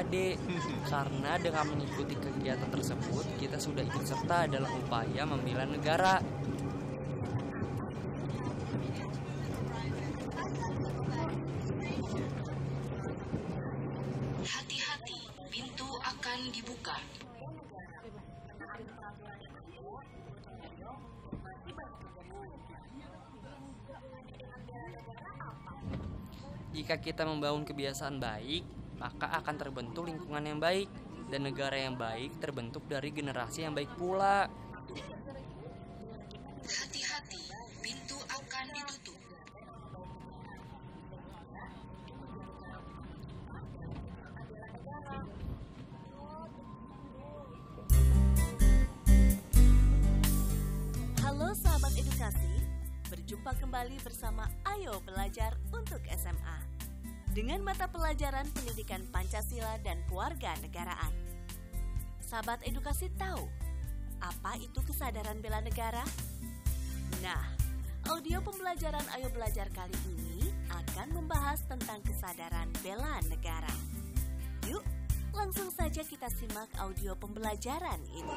Dek, karena dengan mengikuti kegiatan tersebut kita sudah ikut serta dalam upaya membela negara. Hati-hati, pintu akan dibuka. Jika kita membangun kebiasaan baik, maka akan terbentuk lingkungan yang baik dan negara yang baik terbentuk dari generasi yang baik pula. Hati-hati, pintu akan ditutup. Halo sahabat edukasi, berjumpa kembali bersama Ayo Belajar untuk SMA dengan mata pelajaran pendidikan Pancasila dan keluarga negaraan. Sahabat edukasi tahu apa itu kesadaran bela negara? Nah, audio pembelajaran Ayo Belajar kali ini akan membahas tentang kesadaran bela negara. Yuk, langsung saja kita simak audio pembelajaran ini.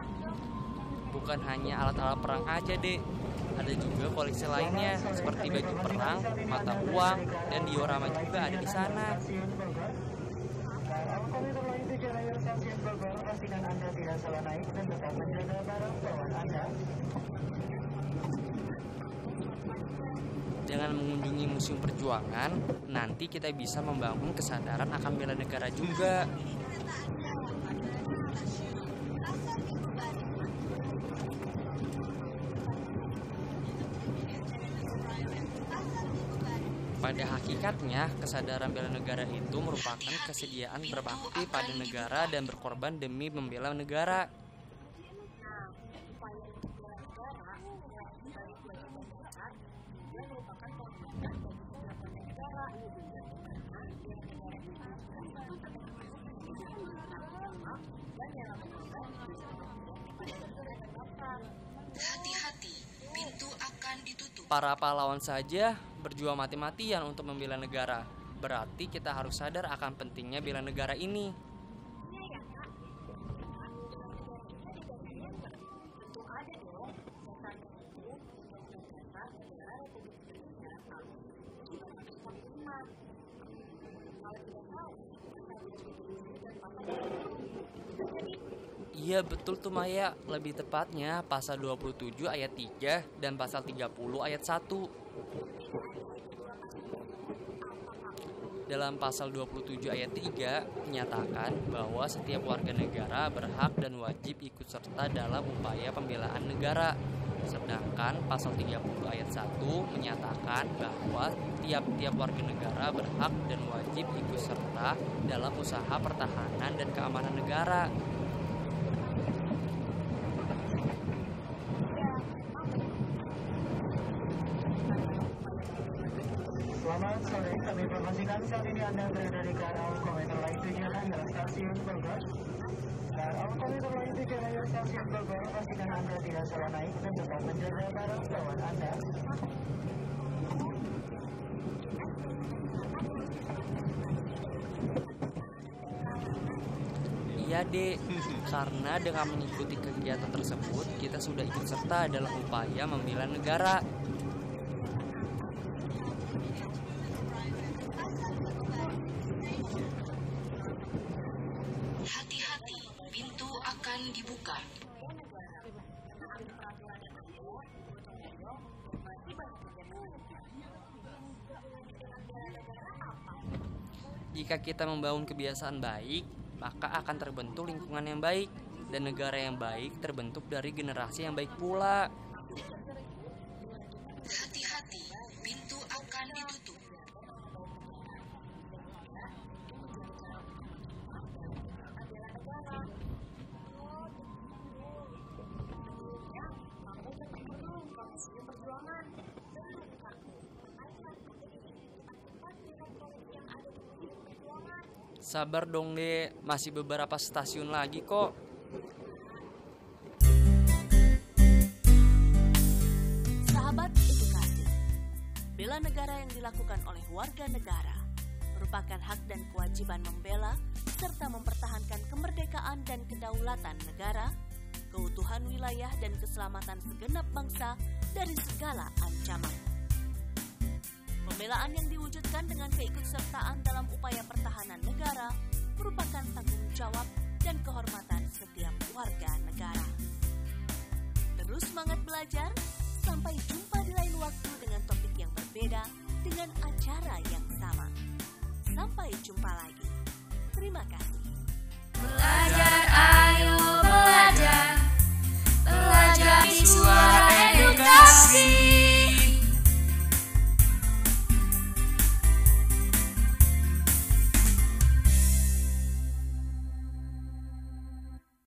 bukan hanya alat-alat perang aja dek. Ada juga koleksi lainnya seperti baju perang, mata uang, dan diorama juga ada di sana. Dengan mengunjungi Museum Perjuangan, nanti kita bisa membangun kesadaran akan bela negara juga. Pada hakikatnya, kesadaran bela negara itu merupakan kesediaan berbakti pada negara dan berkorban demi membela negara. Hati-hati, pintu akan ditutup. Para pahlawan saja berjuang mati-matian untuk membela negara. Berarti kita harus sadar akan pentingnya bela negara ini. Iya betul tuh Maya, lebih tepatnya pasal 27 ayat 3 dan pasal 30 ayat 1. Dalam pasal 27 ayat 3 menyatakan bahwa setiap warga negara berhak dan wajib ikut serta dalam upaya pembelaan negara. Sedangkan pasal 30 ayat 1 menyatakan bahwa tiap-tiap warga negara berhak dan wajib ikut serta dalam usaha pertahanan dan keamanan negara. Selamat sore, kami informasikan saat ini Anda berada di KRL Komuter Lain Tujuan dari Stasiun Bogor. KRL Komuter Lain Tujuan dari Stasiun Bogor, pastikan Anda tidak salah naik dan tetap menjaga barang bawaan Anda. Olimpiade. Karena dengan mengikuti kegiatan tersebut, kita sudah ikut serta dalam upaya membela negara. Jika kita membangun kebiasaan baik, maka akan terbentuk lingkungan yang baik dan negara yang baik terbentuk dari generasi yang baik pula. Hati-hati, Sabar dong deh, masih beberapa stasiun lagi kok. Sahabat edukasi, bela negara yang dilakukan oleh warga negara merupakan hak dan kewajiban membela serta mempertahankan kemerdekaan dan kedaulatan negara, keutuhan wilayah dan keselamatan segenap bangsa dari segala ancaman. Pembelaan yang dilakukan dengan keikutsertaan dalam upaya pertahanan negara merupakan tanggung jawab dan kehormatan setiap warga negara. Terus semangat belajar, sampai jumpa di lain waktu dengan topik yang berbeda dengan acara yang sama. Sampai jumpa lagi. Terima kasih. Belajar, ayo belajar. Belajar di suara.